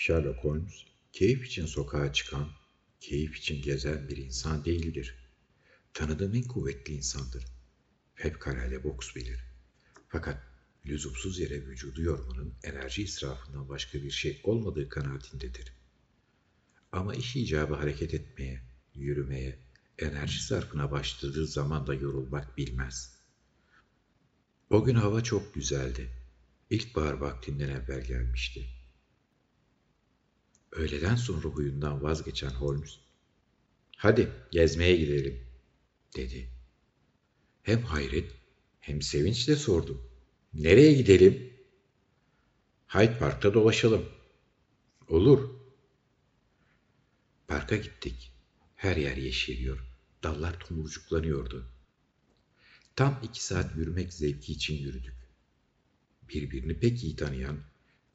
Sherlock Holmes, keyif için sokağa çıkan, keyif için gezen bir insan değildir. Tanıdığım en kuvvetli insandır. Fevkalade boks bilir. Fakat lüzumsuz yere vücudu yormanın enerji israfından başka bir şey olmadığı kanaatindedir. Ama iş icabı hareket etmeye, yürümeye, enerji sarfına başladığı zaman da yorulmak bilmez. O gün hava çok güzeldi. İlkbahar vaktinden evvel gelmişti. Öğleden sonra huyundan vazgeçen Holmes, ''Hadi gezmeye gidelim.'' dedi. Hem hayret hem sevinçle sordum. ''Nereye gidelim?'' ''Hyde Park'ta dolaşalım.'' ''Olur.'' Parka gittik. Her yer yeşeriyor. Dallar tomurcuklanıyordu. Tam iki saat yürümek zevki için yürüdük. Birbirini pek iyi tanıyan,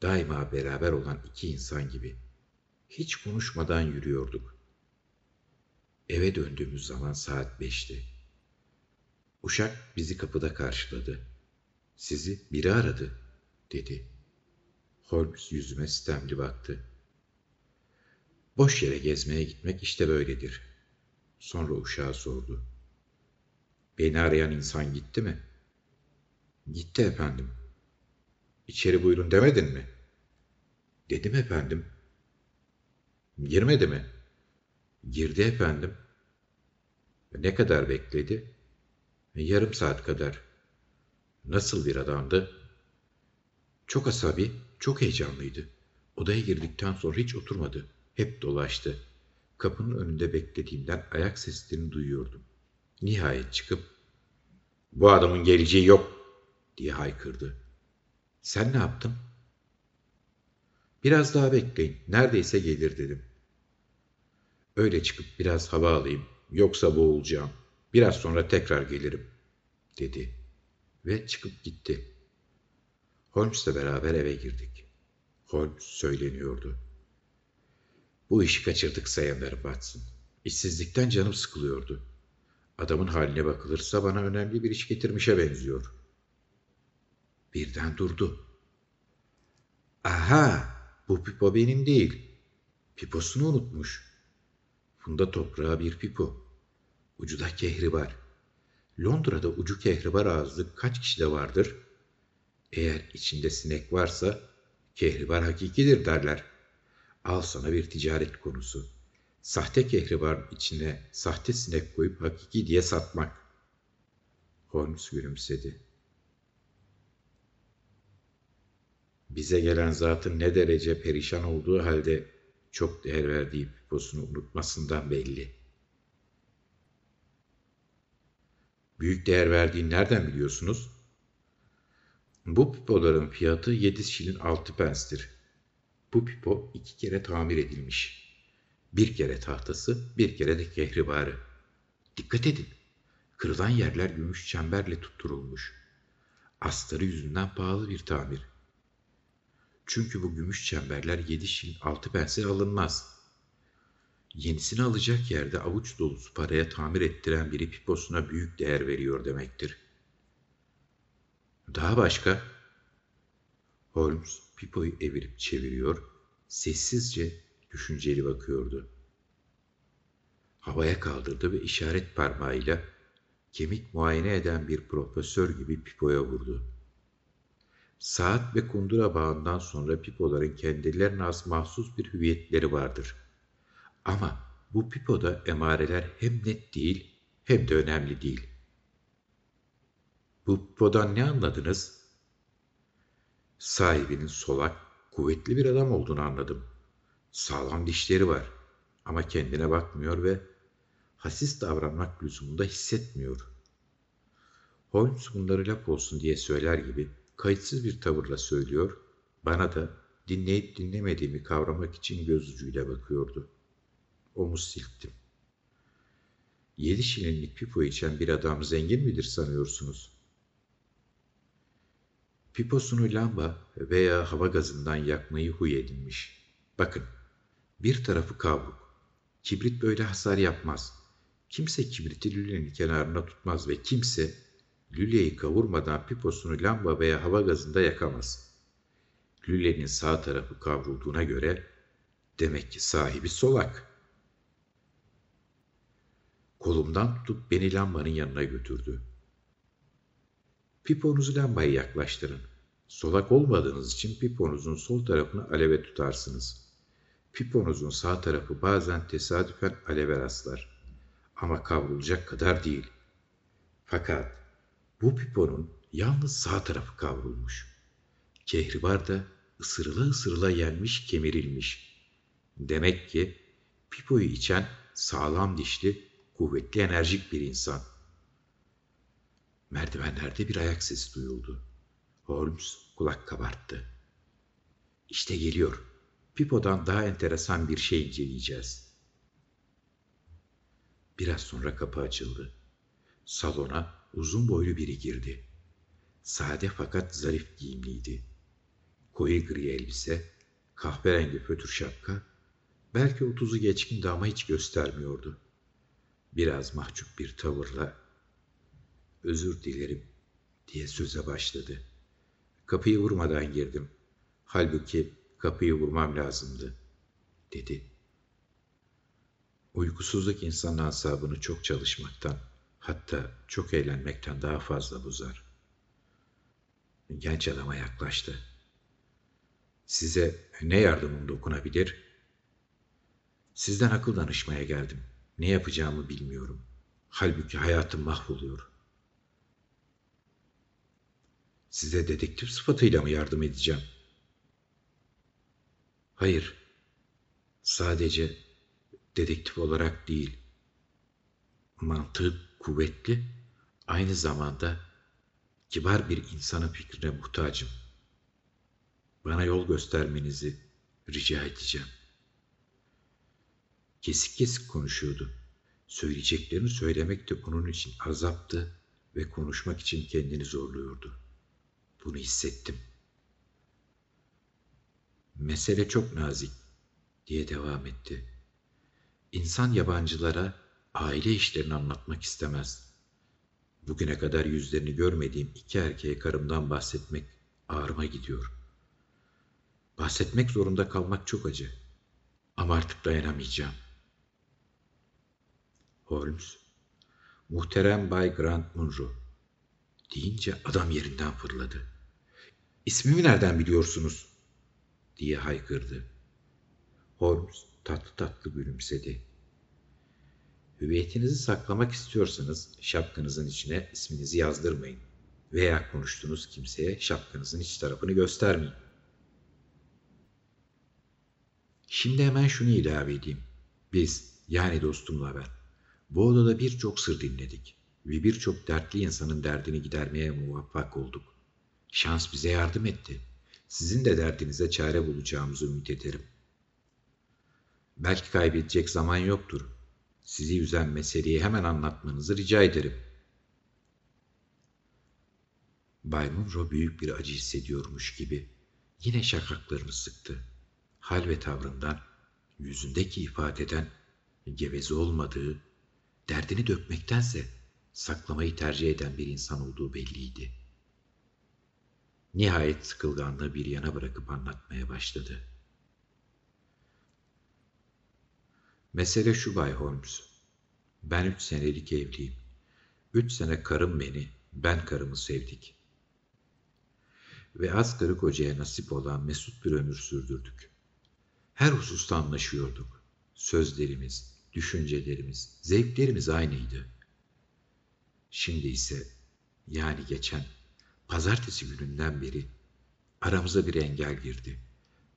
daima beraber olan iki insan gibi. Hiç konuşmadan yürüyorduk. Eve döndüğümüz zaman saat beşti. Uşak bizi kapıda karşıladı. Sizi biri aradı, dedi. Holmes yüzüme sistemli baktı. Boş yere gezmeye gitmek işte böyledir. Sonra uşağa sordu. Beni arayan insan gitti mi? Gitti efendim. İçeri buyurun demedin mi? Dedim efendim. Girmedi mi? Girdi efendim. Ne kadar bekledi? Yarım saat kadar. Nasıl bir adamdı? Çok asabi, çok heyecanlıydı. Odaya girdikten sonra hiç oturmadı. Hep dolaştı. Kapının önünde beklediğimden ayak seslerini duyuyordum. Nihayet çıkıp ''Bu adamın geleceği yok'' diye haykırdı. ''Sen ne yaptın?'' ''Biraz daha bekleyin. Neredeyse gelir.'' dedim. ''Öyle çıkıp biraz hava alayım. Yoksa boğulacağım. Biraz sonra tekrar gelirim.'' dedi. Ve çıkıp gitti. Holmes'le beraber eve girdik. Holmes söyleniyordu. Bu işi kaçırdık sayınlarım Watson. İşsizlikten canım sıkılıyordu. Adamın haline bakılırsa bana önemli bir iş getirmişe benziyor. Birden durdu. Aha, bu pipo benim değil. Piposunu unutmuş. Funda toprağa bir pipo. Ucu da kehribar. Londra'da ucu kehribar ağızlı kaç kişide vardır? Eğer içinde sinek varsa kehribar hakikidir derler.'' Al sana bir ticaret konusu. Sahte kehribar içine sahte sinek koyup hakiki diye satmak. Holmes gülümsedi. Bize gelen zatın ne derece perişan olduğu halde çok değer verdiği piposunu unutmasından belli. Büyük değer verdiğini nereden biliyorsunuz? Bu pipoların fiyatı 7 şilin 6 penstir. Bu pipo iki kere tamir edilmiş. Bir kere tahtası, bir kere de kehribarı. Dikkat edin. Kırılan yerler gümüş çemberle tutturulmuş. Astarı yüzünden pahalı bir tamir. Çünkü bu gümüş çemberler yedi şil altı pense alınmaz. Yenisini alacak yerde avuç dolusu paraya tamir ettiren biri piposuna büyük değer veriyor demektir. Daha başka Holmes pipoyu evirip çeviriyor, sessizce düşünceli bakıyordu. Havaya kaldırdı ve işaret parmağıyla kemik muayene eden bir profesör gibi pipoya vurdu. Saat ve kundura bağından sonra pipoların kendilerine az mahsus bir hüviyetleri vardır. Ama bu pipoda emareler hem net değil hem de önemli değil. Bu pipodan ne anladınız? Sahibinin solak, kuvvetli bir adam olduğunu anladım. Sağlam dişleri var ama kendine bakmıyor ve hasis davranmak lüzumunda hissetmiyor. Holmes bunları laf olsun diye söyler gibi kayıtsız bir tavırla söylüyor, bana da dinleyip dinlemediğimi kavramak için göz ucuyla bakıyordu. Omuz silktim. Yedi şilinlik pipo içen bir adam zengin midir sanıyorsunuz? Piposunu lamba veya hava gazından yakmayı huy edinmiş. Bakın, bir tarafı kavruk. Kibrit böyle hasar yapmaz. Kimse kibriti lülenin kenarına tutmaz ve kimse lüleyi kavurmadan piposunu lamba veya hava gazında yakamaz. Lülenin sağ tarafı kavrulduğuna göre Demek ki sahibi solak. Kolumdan tutup beni lambanın yanına götürdü. Piponuzu lambaya yaklaştırın. Solak olmadığınız için piponuzun sol tarafını aleve tutarsınız. Piponuzun sağ tarafı bazen tesadüfen aleve rastlar. Ama kavrulacak kadar değil. Fakat bu piponun yalnız sağ tarafı kavrulmuş. Kehribar da ısırıla ısırıla yenmiş, kemirilmiş. Demek ki pipoyu içen sağlam dişli, kuvvetli, enerjik bir insan. Merdivenlerde bir ayak sesi duyuldu. Holmes kulak kabarttı. İşte geliyor. Pipo'dan daha enteresan bir şey inceleyeceğiz. Biraz sonra kapı açıldı. Salona uzun boylu biri girdi. Sade fakat zarif giyimliydi. Koyu gri elbise, kahverengi fötür şapka, belki otuzu geçkindi ama hiç göstermiyordu. Biraz mahcup bir tavırla, özür dilerim diye söze başladı. Kapıyı vurmadan girdim. Halbuki kapıyı vurmam lazımdı, dedi. Uykusuzluk insanın asabını çok çalışmaktan, hatta çok eğlenmekten daha fazla bozar. Genç adama yaklaştı. Size ne yardımım dokunabilir? Sizden akıl danışmaya geldim. Ne yapacağımı bilmiyorum. Halbuki hayatım mahvoluyor. Size dedektif sıfatıyla mı yardım edeceğim? Hayır. Sadece dedektif olarak değil. Mantığı kuvvetli, aynı zamanda kibar bir insanın fikrine muhtacım. Bana yol göstermenizi rica edeceğim. Kesik kesik konuşuyordu. Söyleyeceklerini söylemek de onun için azaptı ve konuşmak için kendini zorluyordu. Bunu hissettim. Mesele çok nazik diye devam etti. İnsan yabancılara aile işlerini anlatmak istemez. Bugüne kadar yüzlerini görmediğim iki erkeğe karımdan bahsetmek ağrıma gidiyor. Bahsetmek zorunda kalmak çok acı. Ama artık dayanamayacağım. Holmes, muhterem Bay Grant Munro deyince adam yerinden fırladı. İsmimi nereden biliyorsunuz? diye haykırdı. Holmes tatlı tatlı gülümsedi. Hüviyetinizi saklamak istiyorsanız şapkanızın içine isminizi yazdırmayın veya konuştuğunuz kimseye şapkanızın iç tarafını göstermeyin. Şimdi hemen şunu ilave edeyim. Biz, yani dostumla ben, bu odada birçok sır dinledik ve birçok dertli insanın derdini gidermeye muvaffak olduk. Şans bize yardım etti. Sizin de derdinize çare bulacağımızı ümit ederim. Belki kaybedecek zaman yoktur. Sizi üzen meseleyi hemen anlatmanızı rica ederim. Bay Munro büyük bir acı hissediyormuş gibi yine şakaklarını sıktı. Hal ve tavrından, yüzündeki ifadeden geveze olmadığı, derdini dökmektense saklamayı tercih eden bir insan olduğu belliydi. Nihayet sıkılganlığı bir yana bırakıp anlatmaya başladı. Mesele şu Bay Holmes. Ben üç senelik evliyim. Üç sene karım beni, ben karımı sevdik. Ve asgarı kocaya nasip olan mesut bir ömür sürdürdük. Her hususta anlaşıyorduk. Sözlerimiz, düşüncelerimiz, zevklerimiz aynıydı. Şimdi ise yani geçen pazartesi gününden beri aramıza bir engel girdi.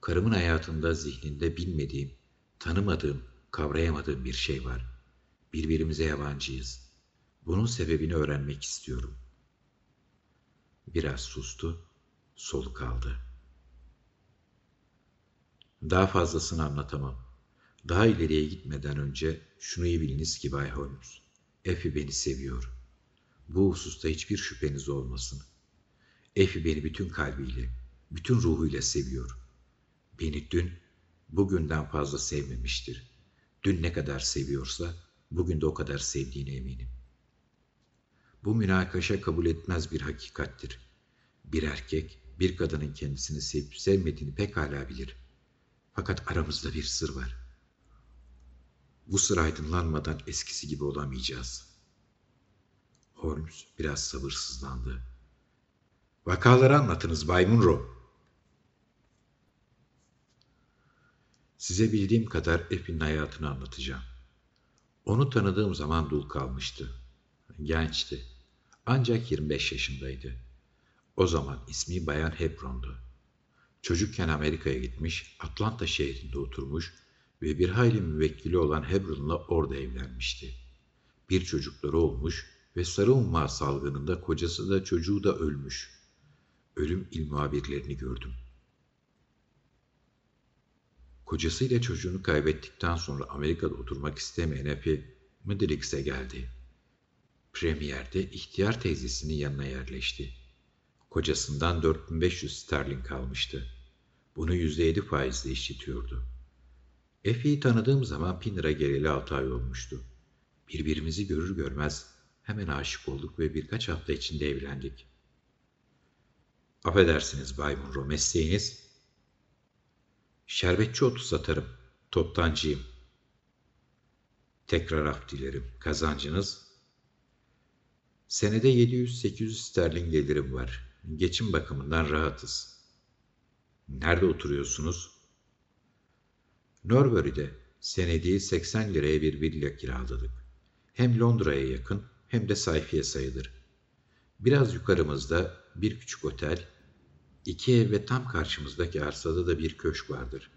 Karımın hayatında zihninde bilmediğim, tanımadığım, kavrayamadığım bir şey var. Birbirimize yabancıyız. Bunun sebebini öğrenmek istiyorum. Biraz sustu, soluk aldı. Daha fazlasını anlatamam. Daha ileriye gitmeden önce şunu iyi biliniz ki Bay Holmes. Effie beni seviyor. Bu hususta hiçbir şüpheniz olmasın. Effie beni bütün kalbiyle, bütün ruhuyla seviyor. Beni dün, bugünden fazla sevmemiştir. Dün ne kadar seviyorsa, bugün de o kadar sevdiğine eminim. Bu münakaşa kabul etmez bir hakikattir. Bir erkek, bir kadının kendisini sevip sevmediğini pekala bilir. Fakat aramızda bir sır var. Bu sır aydınlanmadan eskisi gibi olamayacağız. Holmes biraz sabırsızlandı. Vakaları anlatınız Bay Munro. Size bildiğim kadar Effie'nin hayatını anlatacağım. Onu tanıdığım zaman dul kalmıştı. Gençti. Ancak 25 yaşındaydı. O zaman ismi Bayan Hebron'du. Çocukken Amerika'ya gitmiş, Atlanta şehrinde oturmuş ve bir hayli müvekkili olan Hebron'la orada evlenmişti. Bir çocukları olmuş ve sarı umma salgınında kocası da çocuğu da ölmüş. Ölüm il muhabirlerini gördüm. Kocasıyla çocuğunu kaybettikten sonra Amerika'da oturmak istemeyen Epi, Mıdrix'e geldi. Premier'de ihtiyar teyzesinin yanına yerleşti. Kocasından 4500 sterlin kalmıştı. Bunu %7 faizle işletiyordu. Effie'yi tanıdığım zaman Pinner'a geleli 6 ay olmuştu. Birbirimizi görür görmez hemen aşık olduk ve birkaç hafta içinde evlendik. Affedersiniz Bay Munro, mesleğiniz? Şerbetçi otu satarım, toptancıyım. Tekrar af dilerim, kazancınız? Senede 700-800 sterlin gelirim var. Geçim bakımından rahatız. Nerede oturuyorsunuz? Norbury'de senediği 80 liraya bir villa kiraladık. Hem Londra'ya yakın hem de sayfiye sayılır. Biraz yukarımızda bir küçük otel, iki ev ve tam karşımızdaki arsada da bir köşk vardır.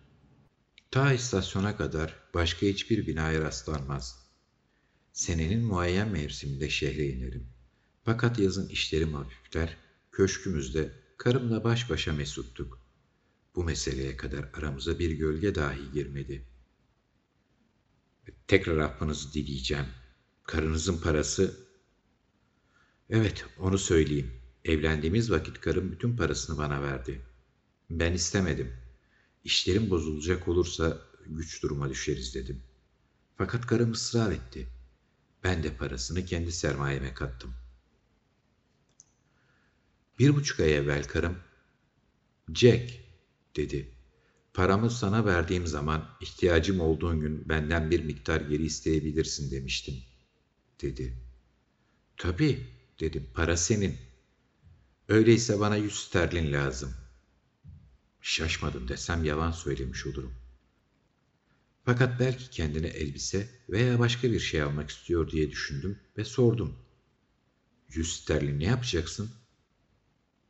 Ta istasyona kadar başka hiçbir binaya rastlanmaz. Senenin muayyen mevsiminde şehre inerim. Fakat yazın işlerim hafifler, köşkümüzde karımla baş başa mesuttuk. Bu meseleye kadar aramıza bir gölge dahi girmedi. Tekrar affınızı dileyeceğim. Karınızın parası... Evet, onu söyleyeyim. Evlendiğimiz vakit karım bütün parasını bana verdi. Ben istemedim. İşlerim bozulacak olursa güç duruma düşeriz dedim. Fakat karım ısrar etti. Ben de parasını kendi sermayeme kattım. Bir buçuk ay evvel karım, Jack dedi. Paramı sana verdiğim zaman ihtiyacım olduğun gün benden bir miktar geri isteyebilirsin demiştim, dedi. Tabii, dedim, para senin. Öyleyse bana yüz sterlin lazım. Şaşmadım desem yalan söylemiş olurum. Fakat belki kendine elbise veya başka bir şey almak istiyor diye düşündüm ve sordum. Yüz sterlin ne yapacaksın?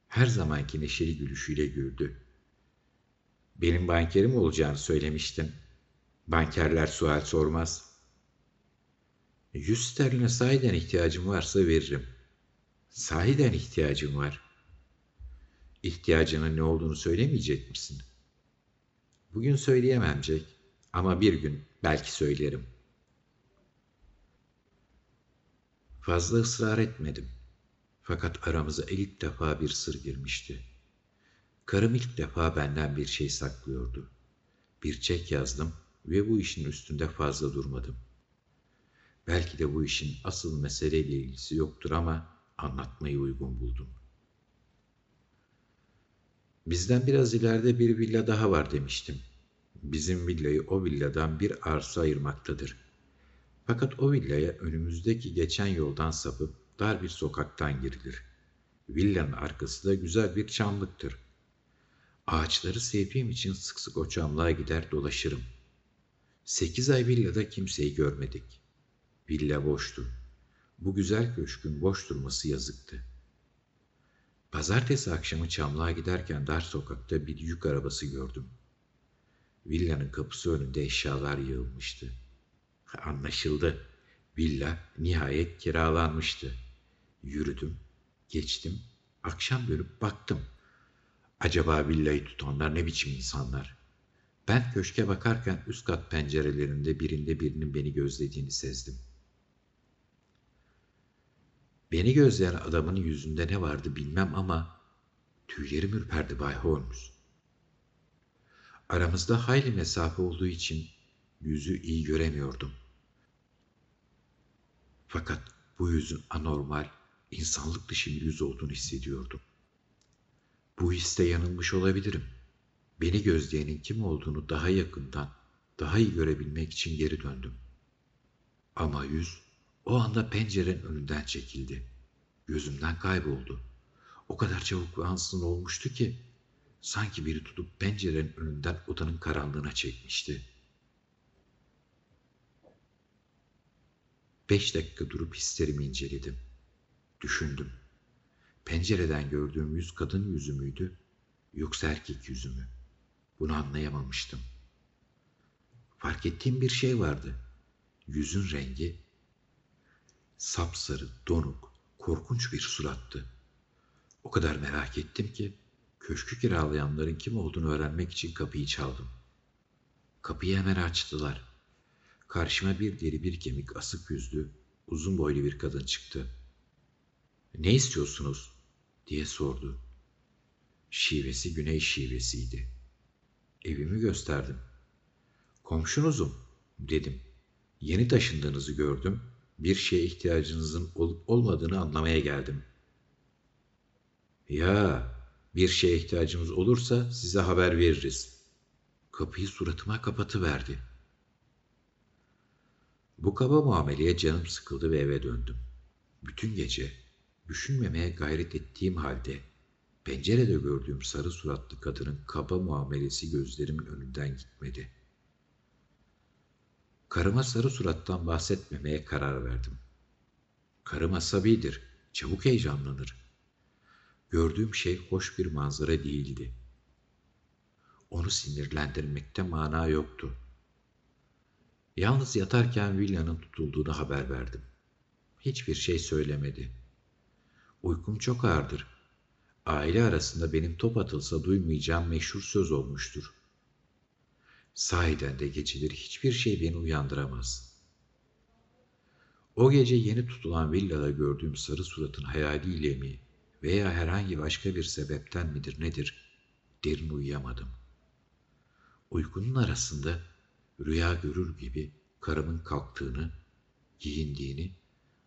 Her zamanki neşeli gülüşüyle güldü. Benim bankerim olacağını söylemiştin. Bankerler sual sormaz. Yüz sterline sahiden ihtiyacım varsa veririm. Sahiden ihtiyacım var. İhtiyacının ne olduğunu söylemeyecek misin? Bugün söyleyemem Jack ama bir gün belki söylerim. Fazla ısrar etmedim. Fakat aramıza ilk defa bir sır girmişti. Karım ilk defa benden bir şey saklıyordu. Bir çek yazdım ve bu işin üstünde fazla durmadım. Belki de bu işin asıl meseleyle ilgisi yoktur ama anlatmayı uygun buldum. Bizden biraz ileride bir villa daha var demiştim. Bizim villayı o villadan bir arsa ayırmaktadır. Fakat o villaya önümüzdeki geçen yoldan sapıp dar bir sokaktan girilir. Villanın arkası da güzel bir çamlıktır. Ağaçları sevdiğim için sık sık o çamlığa gider dolaşırım. Sekiz ay villada kimseyi görmedik. Villa boştu. Bu güzel köşkün boş durması yazıktı. Pazartesi akşamı çamlığa giderken dar sokakta bir yük arabası gördüm. Villanın kapısı önünde eşyalar yığılmıştı. Anlaşıldı. Villa nihayet kiralanmıştı. Yürüdüm, geçtim, akşam dönüp baktım. Acaba villayı tutanlar ne biçim insanlar? Ben köşke bakarken üst kat pencerelerinde birinde birinin beni gözlediğini sezdim. Beni gözleyen adamın yüzünde ne vardı bilmem ama tüylerim ürperdi Bay Holmes. Aramızda hayli mesafe olduğu için yüzü iyi göremiyordum. Fakat bu yüzün anormal, insanlık dışı bir yüz olduğunu hissediyordum. Bu histe yanılmış olabilirim. Beni gözleyenin kim olduğunu daha yakından, daha iyi görebilmek için geri döndüm. Ama yüz o anda pencerenin önünden çekildi. Gözümden kayboldu. O kadar çabuk ve ansızın olmuştu ki sanki biri tutup pencerenin önünden odanın karanlığına çekmişti. Beş dakika durup hislerimi inceledim. Düşündüm. Pencereden gördüğüm yüz kadın yüzü müydü yoksa erkek yüzü mü? Bunu anlayamamıştım. Fark ettiğim bir şey vardı. Yüzün rengi sapsarı, donuk, korkunç bir surattı. O kadar merak ettim ki köşkü kiralayanların kim olduğunu öğrenmek için kapıyı çaldım. Kapıyı hemen açtılar. Karşıma bir deri bir kemik asık yüzlü, uzun boylu bir kadın çıktı. Ne istiyorsunuz? diye sordu. Şivesi güney şivesiydi. Evimi gösterdim. Komşunuzum dedim. Yeni taşındığınızı gördüm. Bir şeye ihtiyacınızın olup olmadığını anlamaya geldim. Ya bir şeye ihtiyacımız olursa size haber veririz. Kapıyı suratıma kapatıverdi. Bu kaba muameleye canım sıkıldı ve eve döndüm. Bütün gece düşünmemeye gayret ettiğim halde pencerede gördüğüm sarı suratlı kadının kaba muamelesi gözlerimin önünden gitmedi. Karıma sarı surattan bahsetmemeye karar verdim. Karım asabidir, çabuk heyecanlanır. Gördüğüm şey hoş bir manzara değildi. Onu sinirlendirmekte mana yoktu. Yalnız yatarken villanın tutulduğunu haber verdim. Hiçbir şey söylemedi. Uykum çok ağırdır. Aile arasında benim top atılsa duymayacağım meşhur söz olmuştur. Sahiden de geceleri hiçbir şey beni uyandıramaz. O gece yeni tutulan villada gördüğüm sarı suratın hayaliyle mi veya herhangi başka bir sebepten midir nedir derin uyuyamadım. Uykunun arasında rüya görür gibi karımın kalktığını, giyindiğini,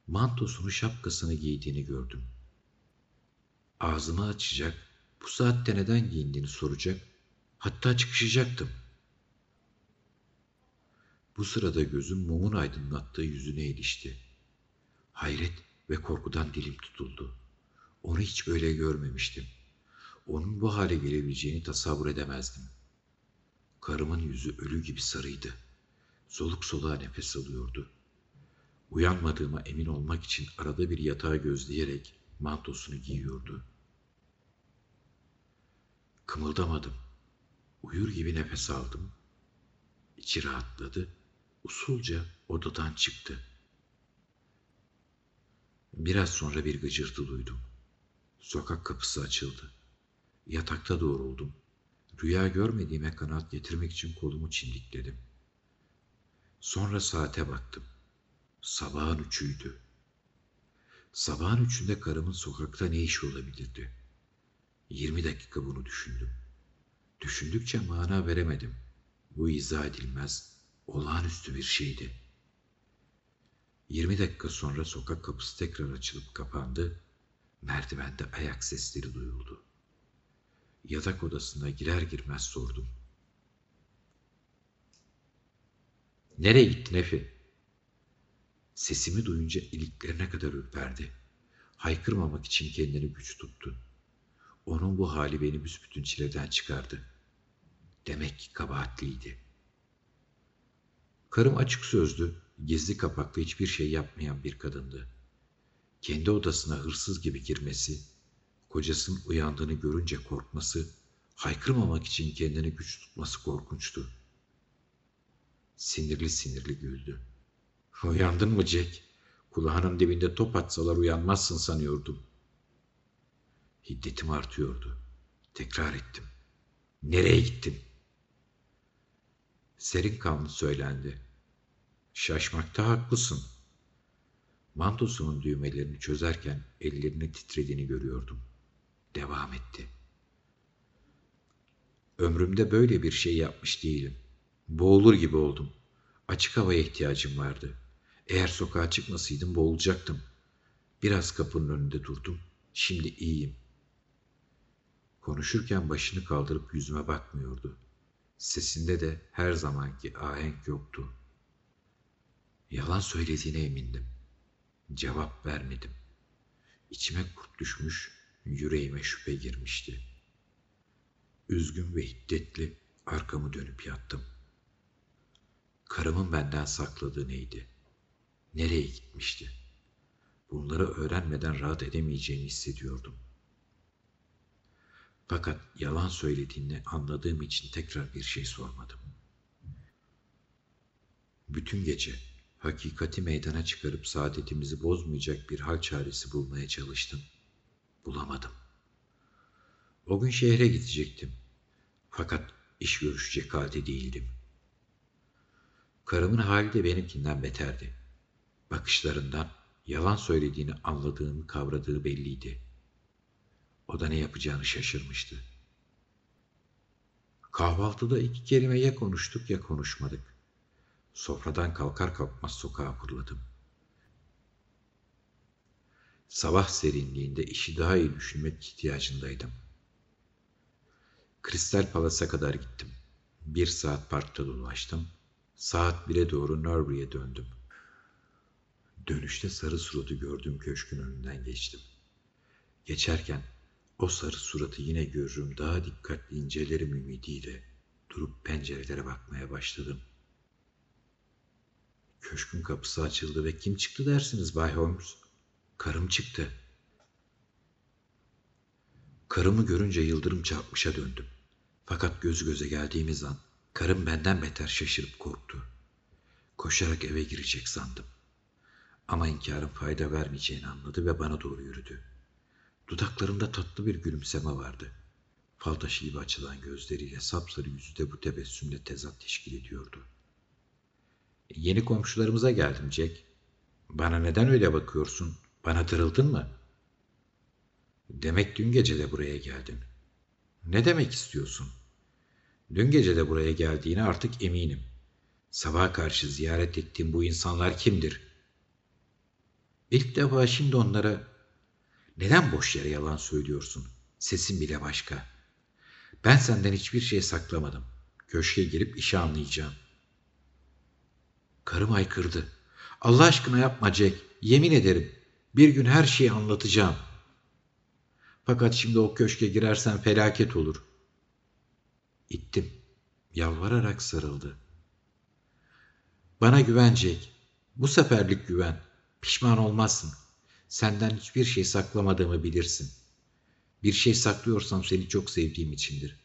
mantosunu şapkasını giydiğini gördüm. Ağzımı açacak, bu saatte neden giyindiğini soracak, hatta çıkışacaktım. Bu sırada gözüm mumun aydınlattığı yüzüne ilişti. Hayret ve korkudan dilim tutuldu. Onu hiç böyle görmemiştim. Onun bu hale gelebileceğini tasavvur edemezdim. Karımın yüzü ölü gibi sarıydı. Soluk soluğa nefes alıyordu. Uyanmadığıma emin olmak için arada bir yatağı gözleyerek mantosunu giyiyordu. Kımıldamadım. Uyur gibi nefes aldım. İçi rahatladı. Usulca odadan çıktı. Biraz sonra bir gıcırtı duydum. Sokak kapısı açıldı. Yatakta doğruldum. Rüya görmediğime kanaat getirmek için kolumu çimdikledim. Sonra saate baktım. Sabahın üçüydü. Sabahın üçünde karımın sokakta ne işi olabilirdi? Yirmi dakika bunu düşündüm. Düşündükçe mana veremedim. Bu izah edilmez, olağanüstü bir şeydi. Yirmi dakika sonra sokak kapısı tekrar açılıp kapandı. Merdivende ayak sesleri duyuldu. Yatak odasına girer girmez sordum. Nereye gittin Efi? Sesimi duyunca iliklerine kadar ürperdi. Haykırmamak için kendini güç tuttu. Onun bu hali beni büsbütün çileden çıkardı. Demek ki kabahatliydi. Karım açık sözlü, gizli kapaklı hiçbir şey yapmayan bir kadındı. Kendi odasına hırsız gibi girmesi, kocasının uyandığını görünce korkması, haykırmamak için kendini güç tutması korkunçtu. Sinirli sinirli güldü. Uyandın mı Jack? Kulağının dibinde top atsalar uyanmazsın sanıyordum. Hiddetim artıyordu. Tekrar ettim. Nereye gittin? Serin kanlı söylendi. Şaşmakta haklısın. Mantosunun düğmelerini çözerken ellerinin titrediğini görüyordum. Devam etti. Ömrümde böyle bir şey yapmış değilim. Boğulur gibi oldum. Açık havaya ihtiyacım vardı. Eğer sokağa çıkmasaydım boğulacaktım. Biraz kapının önünde durdum. Şimdi iyiyim. Konuşurken başını kaldırıp yüzüme bakmıyordu. Sesinde de her zamanki ahenk yoktu. Yalan söylediğine emindim. Cevap vermedim. İçime kurt düşmüş, yüreğime şüphe girmişti. Üzgün ve hiddetli arkamı dönüp yattım. Karımın benden sakladığı neydi? Nereye gitmişti? Bunları öğrenmeden rahat edemeyeceğini hissediyordum. Fakat yalan söylediğini anladığım için tekrar bir şey sormadım. Bütün gece hakikati meydana çıkarıp saadetimizi bozmayacak bir hal çaresi bulmaya çalıştım. Bulamadım. O gün şehre gidecektim. Fakat iş görüşecek halde değildim. Karımın hali de benimkinden beterdi. Bakışlarından yalan söylediğini anladığımı kavradığı belliydi. O da ne yapacağını şaşırmıştı. Kahvaltıda iki kelime ya konuştuk ya konuşmadık. Sofradan kalkar kalkmaz sokağa fırladım. Sabah serinliğinde işi daha iyi düşünmek ihtiyacındaydım. Kristal Palas'a kadar gittim. Bir saat parkta dolaştım. Saat bire doğru Norbury'e döndüm. Dönüşte sarı suratı gördüğüm köşkün önünden geçtim. Geçerken o sarı suratı yine görürüm daha dikkatli incelerim ümidiyle durup pencerelere bakmaya başladım. Köşkün kapısı açıldı ve kim çıktı dersiniz Bay Holmes? Karım çıktı. Karımı görünce yıldırım çarpmışa döndüm. Fakat göz göze geldiğimiz an karım benden beter şaşırıp korktu. Koşarak eve girecek sandım. Ama inkarın fayda vermeyeceğini anladı ve bana doğru yürüdü. Dudaklarında tatlı bir gülümseme vardı. Fal taşı gibi açılan gözleriyle sapsarı yüzü de bu tebessümle tezat teşkil ediyordu. Yeni komşularımıza geldim Jack. Bana neden öyle bakıyorsun? Bana tırıldın mı? Demek dün gece de buraya geldin. Ne demek istiyorsun? Dün gece de buraya geldiğine artık eminim. Sabaha karşı ziyaret ettiğim bu insanlar kimdir? İlk defa şimdi onlara neden boş yere yalan söylüyorsun? Sesin bile başka. Ben senden hiçbir şey saklamadım. Köşke girip işi anlayacağım. Karım aykırdı. Allah aşkına yapma Jack. Yemin ederim. Bir gün her şeyi anlatacağım. Fakat şimdi o köşke girersen felaket olur. İttim. Yalvararak sarıldı. Bana güvenecek. Bu seferlik güven. Pişman olmazsın. Senden hiçbir şey saklamadığımı bilirsin. Bir şey saklıyorsam seni çok sevdiğim içindir.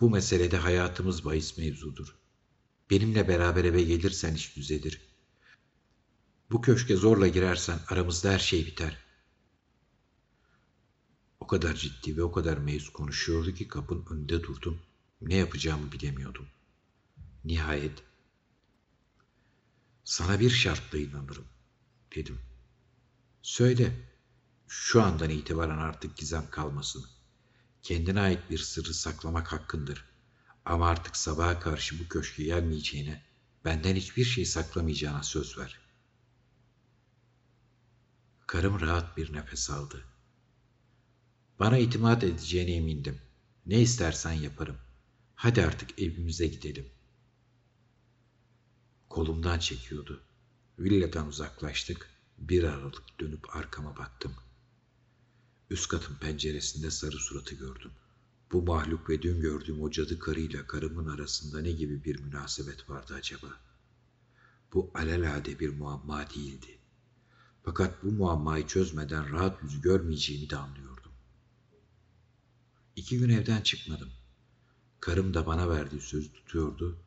Bu meselede hayatımız bahis mevzudur. Benimle beraber eve gelirsen iş düzelir. Bu köşke zorla girersen aramızda her şey biter. O kadar ciddi ve o kadar meyus konuşuyordu ki kapının önünde durdum. Ne yapacağımı bilemiyordum. Nihayet sana bir şartla inanırım dedim. Söyle, şu andan itibaren artık gizem kalmasın. Kendine ait bir sırrı saklamak hakkındır. Ama artık sabaha karşı bu köşke gelmeyeceğine, benden hiçbir şey saklamayacağına söz ver. Karım rahat bir nefes aldı. Bana itimat edeceğine emindim. Ne istersen yaparım. Hadi artık evimize gidelim. Kolumdan çekiyordu. Villadan uzaklaştık. Bir aralık dönüp arkama baktım. Üst katın penceresinde sarı suratı gördüm. Bu mahluk ve dün gördüğüm o cadı karıyla karımın arasında ne gibi bir münasebet vardı acaba? Bu alelade bir muamma değildi. Fakat bu muammayı çözmeden rahat yüzü görmeyeceğimi de anlıyordum. İki gün evden çıkmadım. Karım da bana verdiği sözü tutuyordu.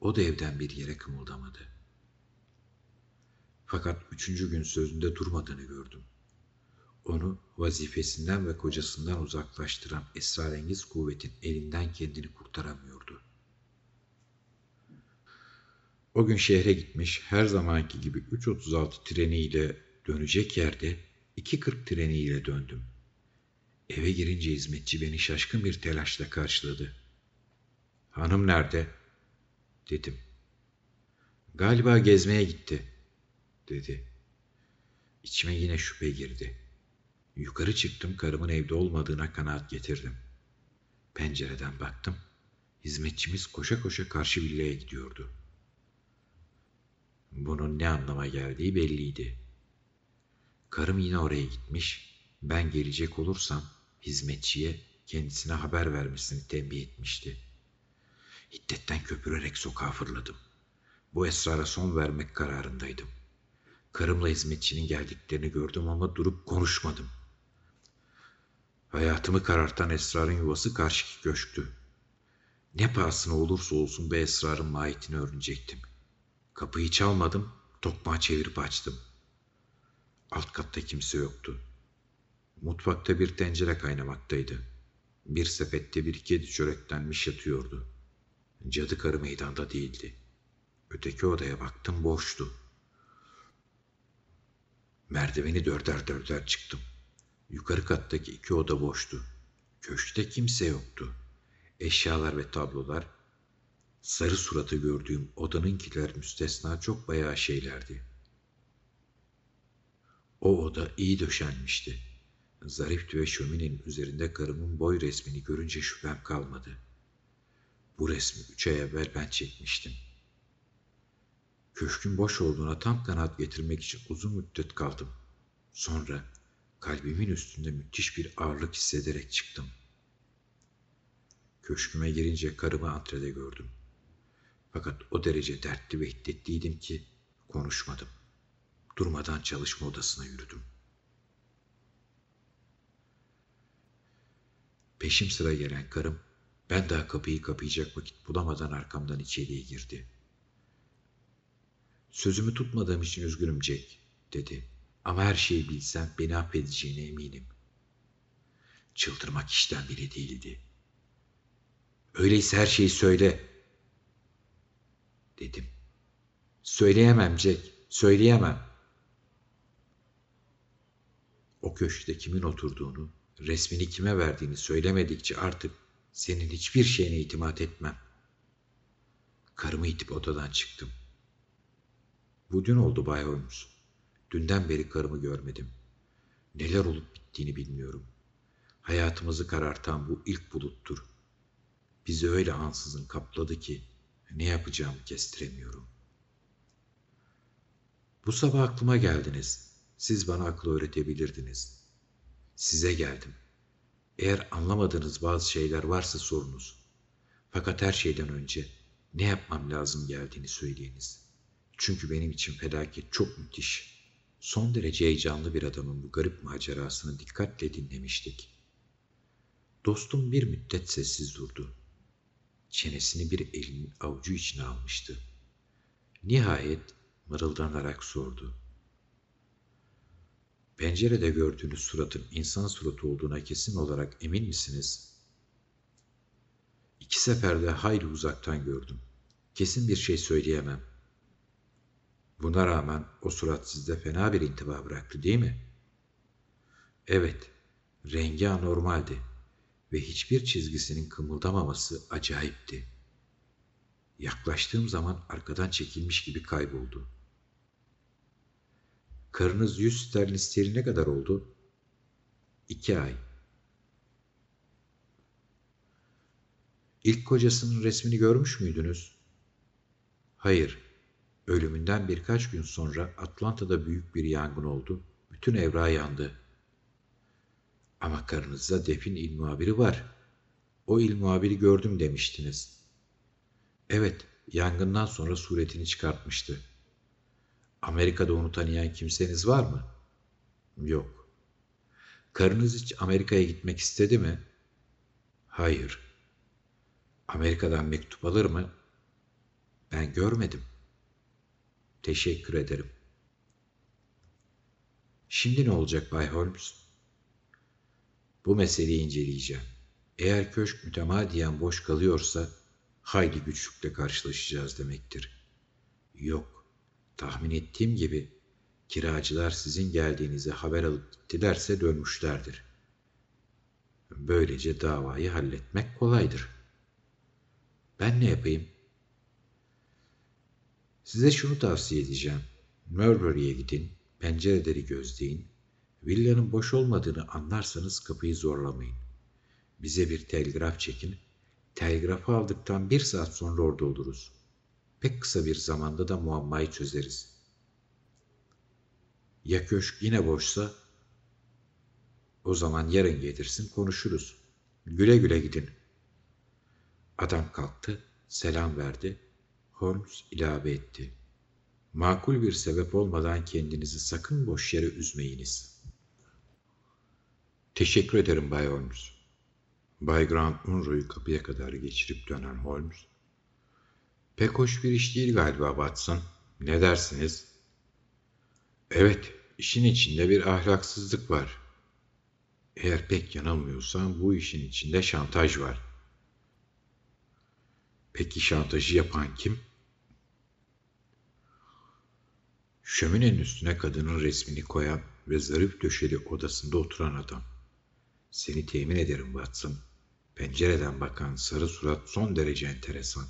O da evden bir yere kımıldamadı. Fakat üçüncü gün sözünde durmadığını gördüm. Onu vazifesinden ve kocasından uzaklaştıran esrarengiz kuvvetin elinden kendini kurtaramıyordu. O gün şehre gitmiş her zamanki gibi 3.36 treniyle dönecek yerde 2.40 treniyle döndüm. Eve girince hizmetçi beni şaşkın bir telaşla karşıladı. Hanım nerede? dedim. Galiba gezmeye gitti, dedi. İçime yine şüphe girdi. Yukarı çıktım karımın evde olmadığına kanaat getirdim. Pencereden baktım. Hizmetçimiz koşa koşa karşı villaya gidiyordu. Bunun ne anlama geldiği belliydi. Karım yine oraya gitmiş, ben gelecek olursam hizmetçiye kendisine haber vermesini tembih etmişti. Hiddetten köpürerek sokağa fırladım. Bu esrara son vermek kararındaydım. Karımla hizmetçinin geldiklerini gördüm ama durup konuşmadım. Hayatımı karartan esrarın yuvası karşıki köşktü. Ne pahasına olursa olsun bu esrarın mahiyetini öğrenecektim. Kapıyı çalmadım, tokmağı çevirip açtım. Alt katta kimse yoktu. Mutfakta bir tencere kaynamaktaydı. Bir sepette bir kedi çöreklenmiş yatıyordu. Cadı karı meydanda değildi. Öteki odaya baktım boştu. Merdiveni dörder dörder çıktım. Yukarı kattaki iki oda boştu. Köşkte kimse yoktu. Eşyalar ve tablolar, sarı suratı gördüğüm odanınkiler müstesna çok bayağı şeylerdi. O oda iyi döşenmişti. Zarifti ve şöminenin üzerinde karımın boy resmini görünce şüphem kalmadı. Bu resmi üç ay evvel ben çekmiştim. Köşkün boş olduğuna tam kanat getirmek için uzun müddet kaldım. Sonra kalbimin üstünde müthiş bir ağırlık hissederek çıktım. Köşküme girince karımı antrede gördüm. Fakat o derece dertli ve hiddetliydim ki konuşmadım. Durmadan çalışma odasına yürüdüm. Peşim sıra gelen karım ben daha kapıyı kapayacak vakit bulamadan arkamdan içeriye girdi. Sözümü tutmadığım için üzgünüm Jack, dedi. Ama her şeyi bilsem beni affedeceğine eminim. Çıldırmak işten bile değildi. Öyleyse her şeyi söyle, dedim. Söyleyemem Jack, söyleyemem. O köşkte kimin oturduğunu, resmini kime verdiğini söylemedikçe artık senin hiçbir şeyine itimat etmem. Karımı itip odadan çıktım. Bu dün oldu Bay Holmes. Dünden beri karımı görmedim. Neler olup bittiğini bilmiyorum. Hayatımızı karartan bu ilk buluttur. Bizi öyle ansızın kapladı ki ne yapacağımı kestiremiyorum. Bu sabah aklıma geldiniz. Siz bana akıl öğretebilirdiniz. Size geldim. Eğer anlamadığınız bazı şeyler varsa sorunuz. Fakat her şeyden önce ne yapmam lazım geldiğini söyleyiniz. Çünkü benim için felaket çok müthiş. Son derece heyecanlı bir adamın bu garip macerasını dikkatle dinlemiştik. Dostum bir müddet sessiz durdu. Çenesini bir elinin avucu içine almıştı. Nihayet mırıldanarak sordu. Pencerede gördüğünüz suratın insan suratı olduğuna kesin olarak emin misiniz? İki seferde hayli uzaktan gördüm. Kesin bir şey söyleyemem. Buna rağmen o surat sizde fena bir intiba bıraktı değil mi? Evet, rengi anormaldi ve hiçbir çizgisinin kımıldamaması acayipti. Yaklaştığım zaman arkadan çekilmiş gibi kayboldu. Karınız yüz sterlin steri ne kadar oldu? İki ay. İlk kocasının resmini görmüş müydünüz? Hayır. Ölümünden birkaç gün sonra Atlanta'da büyük bir yangın oldu. Bütün evra yandı. Ama karınızda defin il muhabiri var. O il muhabiri gördüm demiştiniz. Evet, yangından sonra suretini çıkartmıştı. Amerika'da onu tanıyan kimseniz var mı? Yok. Karınız hiç Amerika'ya gitmek istedi mi? Hayır. Amerika'dan mektup alır mı? Ben görmedim. Teşekkür ederim. Şimdi ne olacak Bay Holmes? Bu meseleyi inceleyeceğim. Eğer köşk mütemadiyen boş kalıyorsa hayli güçlükle karşılaşacağız demektir. Yok, tahmin ettiğim gibi kiracılar sizin geldiğinizi haber alıp gittilerse dönmüşlerdir. Böylece davayı halletmek kolaydır. Ben ne yapayım? Size şunu tavsiye edeceğim. Murbury'e gidin, pencereleri gözleyin. Villanın boş olmadığını anlarsanız kapıyı zorlamayın. Bize bir telgraf çekin. Telgrafı aldıktan bir saat sonra orada oluruz. Pek kısa bir zamanda da muammayı çözeriz. Ya köşk yine boşsa? O zaman yarın getirsin konuşuruz. Güle güle gidin. Adam kalktı, selam verdi. Holmes ilave etti. Makul bir sebep olmadan kendinizi sakın boş yere üzmeyiniz. Teşekkür ederim Bay Holmes. Bay Grant Munro'yu kapıya kadar geçirip dönen Holmes. Pek hoş bir iş değil galiba Watson. Ne dersiniz? Evet, işin içinde bir ahlaksızlık var. Eğer pek yanılmıyorsam bu işin içinde şantaj var. Peki şantajı yapan kim? Şöminenin üstüne kadının resmini koyan ve zarif döşeli odasında oturan adam. Seni temin ederim Watson. Pencereden bakan sarı surat son derece enteresan.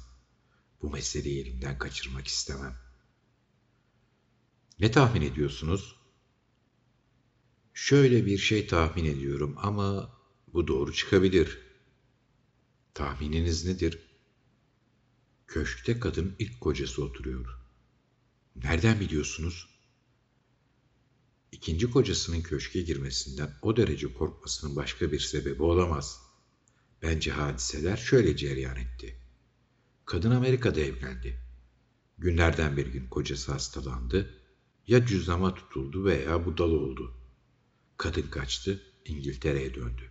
Bu meseleyi elimden kaçırmak istemem. Ne tahmin ediyorsunuz? Şöyle bir şey tahmin ediyorum ama bu doğru çıkabilir. Tahmininiz nedir? Köşkte kadın ilk kocası oturuyor. Nereden biliyorsunuz? İkinci kocasının köşke girmesinden o derece korkmasının başka bir sebebi olamaz. Bence hadiseler şöyle cereyan etti. Kadın Amerika'da evlendi. Günlerden bir gün kocası hastalandı. Ya cüzdama tutuldu veya budala oldu. Kadın kaçtı, İngiltere'ye döndü.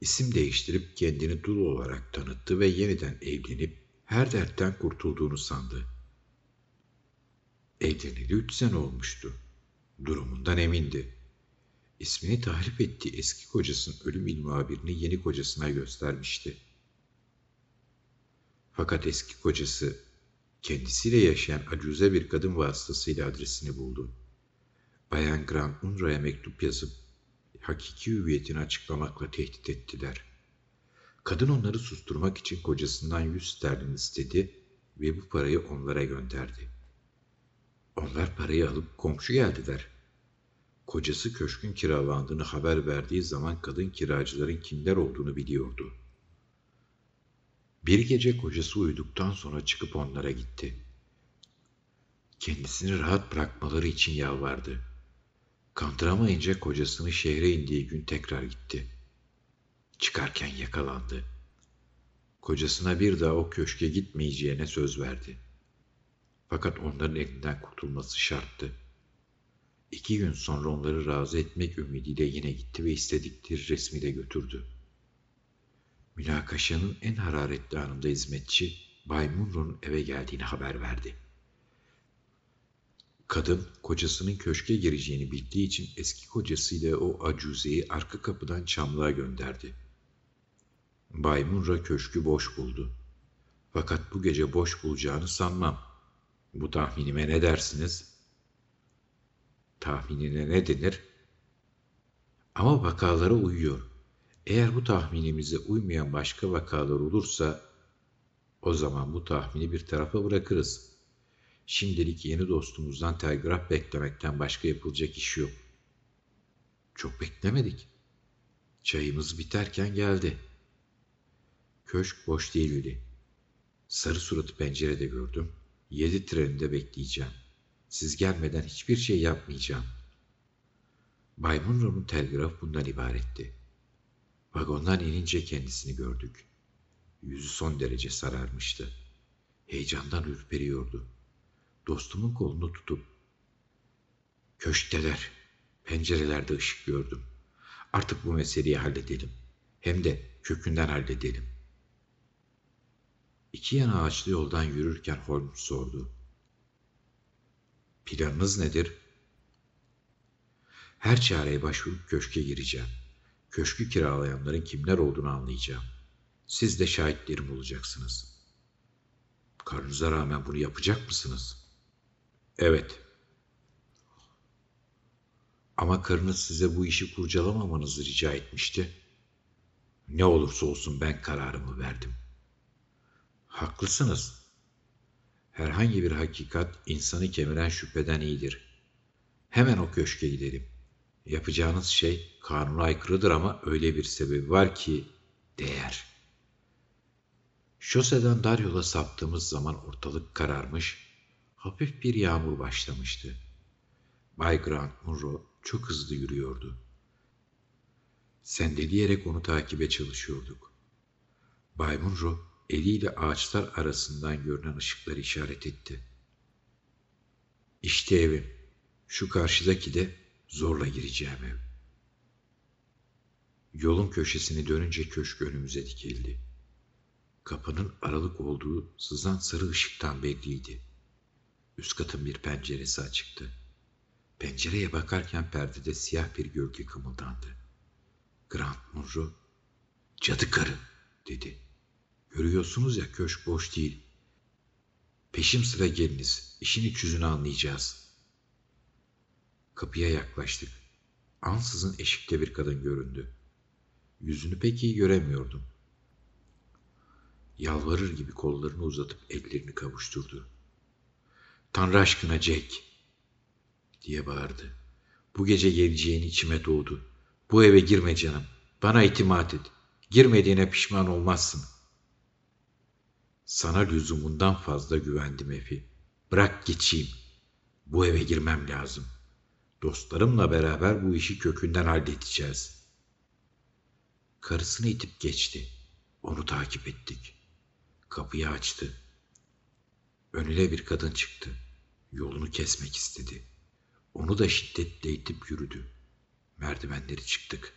İsim değiştirip kendini dul olarak tanıttı ve yeniden evlenip her dertten kurtulduğunu sandı. Evleneli üç sene olmuştu. Durumundan emindi. İsmini tahrip ettiği eski kocasının ölüm ilmuhabirini yeni kocasına göstermişti. Fakat eski kocası kendisiyle yaşayan acuze bir kadın vasıtasıyla adresini buldu. Bayan Grant Munro'ya mektup yazıp hakiki hüviyetini açıklamakla tehdit ettiler. Kadın onları susturmak için kocasından yüz sterlin istedi ve bu parayı onlara gönderdi. Onlar parayı alıp komşu geldiler. Kocası köşkün kiralandığını haber verdiği zaman kadın kiracıların kimler olduğunu biliyordu. Bir gece kocası uyuduktan sonra çıkıp onlara gitti. Kendisini rahat bırakmaları için yalvardı. Kandıramayınca kocasını şehre indiği gün tekrar gitti. Çıkarken yakalandı. Kocasına bir daha o köşke gitmeyeceğine söz verdi. Fakat onların elinden kurtulması şarttı. İki gün sonra onları razı etmek ümidiyle yine gitti ve istedikleri resmi de götürdü. Münakaşanın en hararetli anında hizmetçi Bay Munro'nun eve geldiğini haber verdi. Kadın kocasının köşke gireceğini bildiği için eski kocasıyla o acuzeyi arka kapıdan çamlığa gönderdi. Bay Munro köşkü boş buldu. Fakat bu gece boş bulacağını sanmam. Bu tahminime ne dersiniz? Tahminine ne denir? Ama vakalara uyuyor. Eğer bu tahminimize uymayan başka vakalar olursa o zaman bu tahmini bir tarafa bırakırız. Şimdilik yeni dostumuzdan telgraf beklemekten başka yapılacak iş yok. Çok beklemedik. Çayımız biterken geldi. Köşk boş değildi. Sarı suratı pencerede gördüm. Yedi treninde bekleyeceğim. Siz gelmeden hiçbir şey yapmayacağım. Bay Munro'nun telgrafı bundan ibaretti. Vagondan inince kendisini gördük. Yüzü son derece sararmıştı. Heyecandan ürperiyordu. Dostumun kolunu tutup Köşkteler, pencerelerde ışık gördüm. Artık bu meseleyi halledelim. Hem de kökünden halledelim. İki yana ağaçlı yoldan yürürken Holmes sordu. Planınız nedir? Her çareye başvurup köşke gireceğim. Köşkü kiralayanların kimler olduğunu anlayacağım. Siz de şahitlerim olacaksınız. Karınıza rağmen bunu yapacak mısınız? Evet. Ama karınız size bu işi kurcalamamanızı rica etmişti. Ne olursa olsun ben kararımı verdim. Haklısınız. Herhangi bir hakikat insanı kemiren şüpheden iyidir. Hemen o köşke gidelim. Yapacağınız şey kanuna aykırıdır ama öyle bir sebebi var ki Değer. Şoseden dar yola saptığımız zaman ortalık kararmış, hafif bir yağmur başlamıştı. Bay Grant Munro çok hızlı yürüyordu. Sendeleyerek onu takibe çalışıyorduk. Bay Munro eliyle ağaçlar arasından görünen ışıkları işaret etti. İşte evim. Şu karşıdaki de zorla gireceğim ev. Yolun köşesini dönünce köşk önümüze dikildi. Kapının aralık olduğu sızan sarı ışıktan belliydi. Üst katın bir penceresi açıktı. Pencereye bakarken perdede siyah bir gölge kımıldandı. Grant Munro, cadı karı dedi. Görüyorsunuz ya köşk boş değil. Peşim sıra geliniz. İşin iç yüzünü anlayacağız. Kapıya yaklaştık. Ansızın eşikte bir kadın göründü. Yüzünü pek iyi göremiyordum. Yalvarır gibi kollarını uzatıp ellerini kavuşturdu. Tanrı aşkına Jack diye bağırdı. Bu gece geleceğini içime doğdu. Bu eve girme canım. Bana itimat et. Girmediğine pişman olmazsın. Sana lüzumundan fazla güvendim Efi. Bırak geçeyim. Bu eve girmem lazım. Dostlarımla beraber bu işi kökünden halledeceğiz. Karısını itip geçti. Onu takip ettik. Kapıyı açtı. Önüne bir kadın çıktı. Yolunu kesmek istedi. Onu da şiddetle itip yürüdü. Merdivenleri çıktık.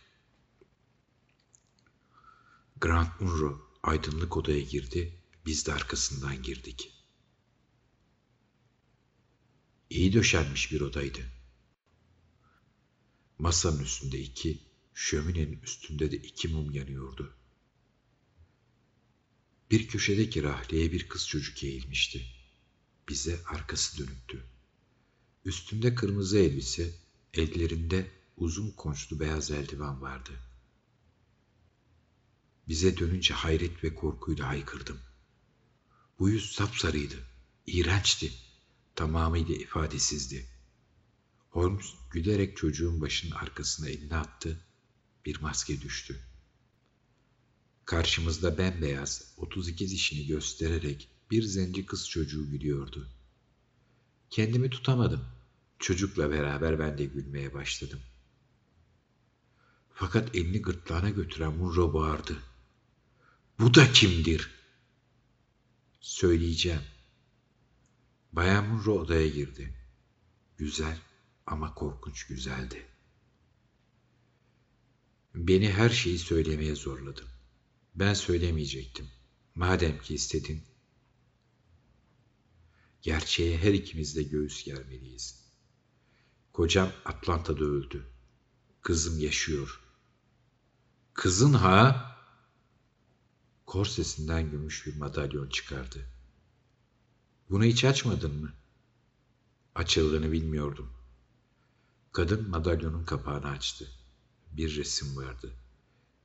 Grant Munro aydınlık odaya girdi. Biz de arkasından girdik. İyi döşenmiş bir odaydı. Masanın üstünde iki, şöminenin üstünde de iki mum yanıyordu. Bir köşedeki rahleye bir kız çocuk eğilmişti. Bize arkası dönüktü. Üstünde kırmızı elbise, ellerinde uzun konçlu beyaz eldiven vardı. Bize dönünce hayret ve korkuyla haykırdım. Bu yüz sapsarıydı, iğrençti, tamamıyla ifadesizdi. Holmes gülerek çocuğun başının arkasına elini attı, bir maske düştü. Karşımızda bembeyaz, 32 dişini göstererek bir zenci kız çocuğu gülüyordu. Kendimi tutamadım. Çocukla beraber ben de gülmeye başladım. Fakat elini gırtlağına götüren Munro bağırdı. Bu da kimdir? Söyleyeceğim. Bayan Munro odaya girdi. Güzel ama korkunç güzeldi. Beni her şeyi söylemeye zorladın. Ben söylemeyecektim. Madem ki istedin. Gerçeğe her ikimiz de göğüs germeliyiz. Kocam Atlanta'da öldü. Kızım yaşıyor. Kızın ha? Korsesinden gümüş bir madalyon çıkardı. Bunu hiç açmadın mı? Açıldığını bilmiyordum. Kadın madalyonun kapağını açtı. Bir resim vardı.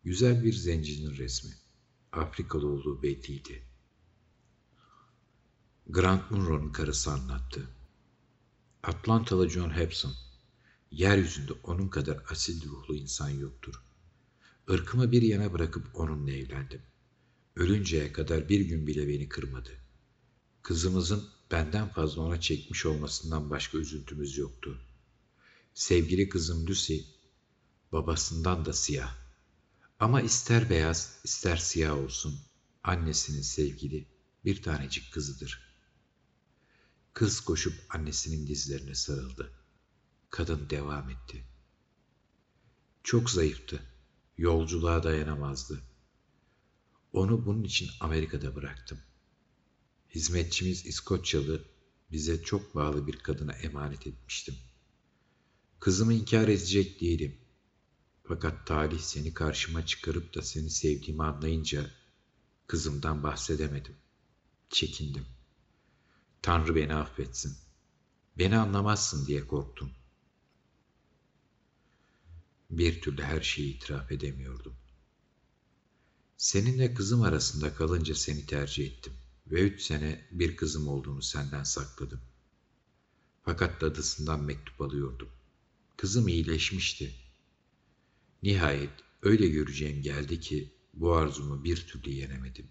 Güzel bir zencinin resmi. Afrikalı olduğu belliydi. Grant Munro'nun karısı anlattı. Atlantalı John Hepson. Yeryüzünde onun kadar asil ruhlu insan yoktur. Irkımı bir yana bırakıp onunla evlendim. Ölünceye kadar bir gün bile beni kırmadı. Kızımızın benden fazla ona çekmiş olmasından başka üzüntümüz yoktu. Sevgili kızım Lucy, babasından da siyah. Ama ister beyaz, ister siyah olsun, annesinin sevgili bir tanecik kızıdır. Kız koşup annesinin dizlerine sarıldı. Kadın devam etti. Çok zayıftı. Yolculuğa dayanamazdı. Onu bunun için Amerika'da bıraktım. Hizmetçimiz İskoçyalı bize çok bağlı bir kadına emanet etmiştim. Kızımı inkar edecek değilim. Fakat talih seni karşıma çıkarıp da seni sevdiğimi anlayınca kızımdan bahsedemedim. Çekindim. Tanrı beni affetsin. Beni anlamazsın diye korktum. Bir türlü her şeyi itiraf edemiyordum. Seninle kızım arasında kalınca seni tercih ettim ve üç sene bir kızım olduğunu senden sakladım. Fakat dadısından mektup alıyordum. Kızım iyileşmişti. Nihayet öyle göreceğim geldi ki bu arzumu bir türlü yenemedim.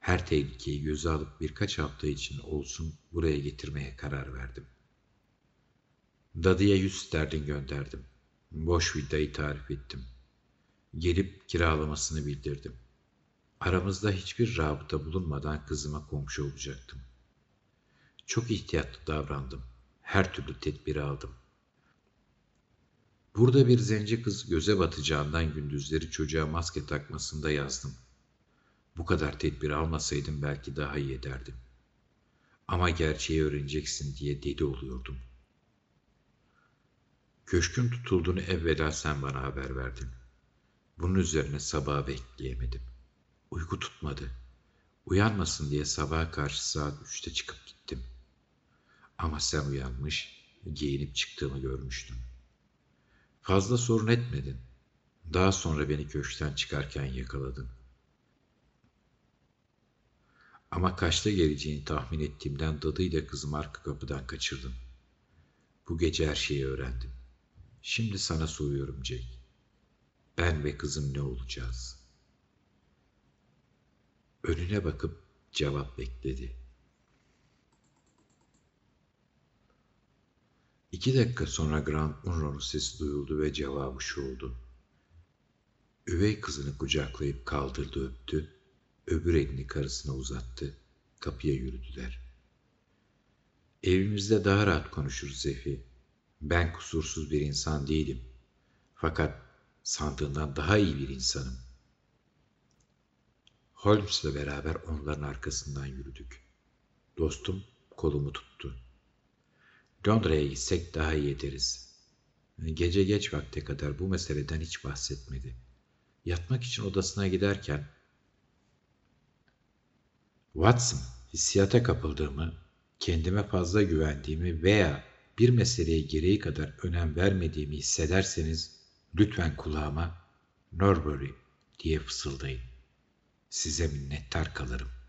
Her tehlikeyi göze alıp birkaç hafta için olsun buraya getirmeye karar verdim. Dadıya yüz sterlin gönderdim. Boş villayı tarif ettim. Gelip kiralamasını bildirdim. Aramızda hiçbir rabıta bulunmadan kızıma komşu olacaktım. Çok ihtiyatlı davrandım. Her türlü tedbiri aldım. Burada bir zenci kız göze batacağından gündüzleri çocuğa maske takmasında yazdım. Bu kadar tedbir almasaydım belki daha iyi ederdim. Ama gerçeği öğreneceksin diye deli oluyordum. Köşkün tutulduğunu evvela sen bana haber verdin. Bunun üzerine sabaha bekleyemedim. Uyku tutmadı. Uyanmasın diye sabaha karşı saat üçte çıkıp gittim. Ama sen uyanmış, giyinip çıktığımı görmüştün. Fazla sorun etmedin. Daha sonra beni köşkten çıkarken yakaladın. Ama kaçta geleceğini tahmin ettiğimden dadıyla kızımı arka kapıdan kaçırdım. Bu gece her şeyi öğrendim. Şimdi sana soruyorum Jack. Ben ve kızım ne olacağız? Önüne bakıp cevap bekledi. İki dakika sonra Grant Munro'nun sesi duyuldu ve cevabı şu oldu. Üvey kızını kucaklayıp kaldırdı öptü, öbür elini karısına uzattı, kapıya yürüdüler. Evimizde daha rahat konuşuruz Zefi. Ben kusursuz bir insan değilim. Fakat sandığından daha iyi bir insanım. Holmes'la beraber onların arkasından yürüdük. Dostum kolumu tuttu. Londra'ya gitsek daha iyi ederiz. Gece geç vakte kadar bu meseleden hiç bahsetmedi. Yatmak için odasına giderken Watson, hissiyata kapıldığımı, kendime fazla güvendiğimi veya bir meseleye gereği kadar önem vermediğimi hissederseniz lütfen kulağıma Norbury diye fısıldayın. Size minnettar kalırım.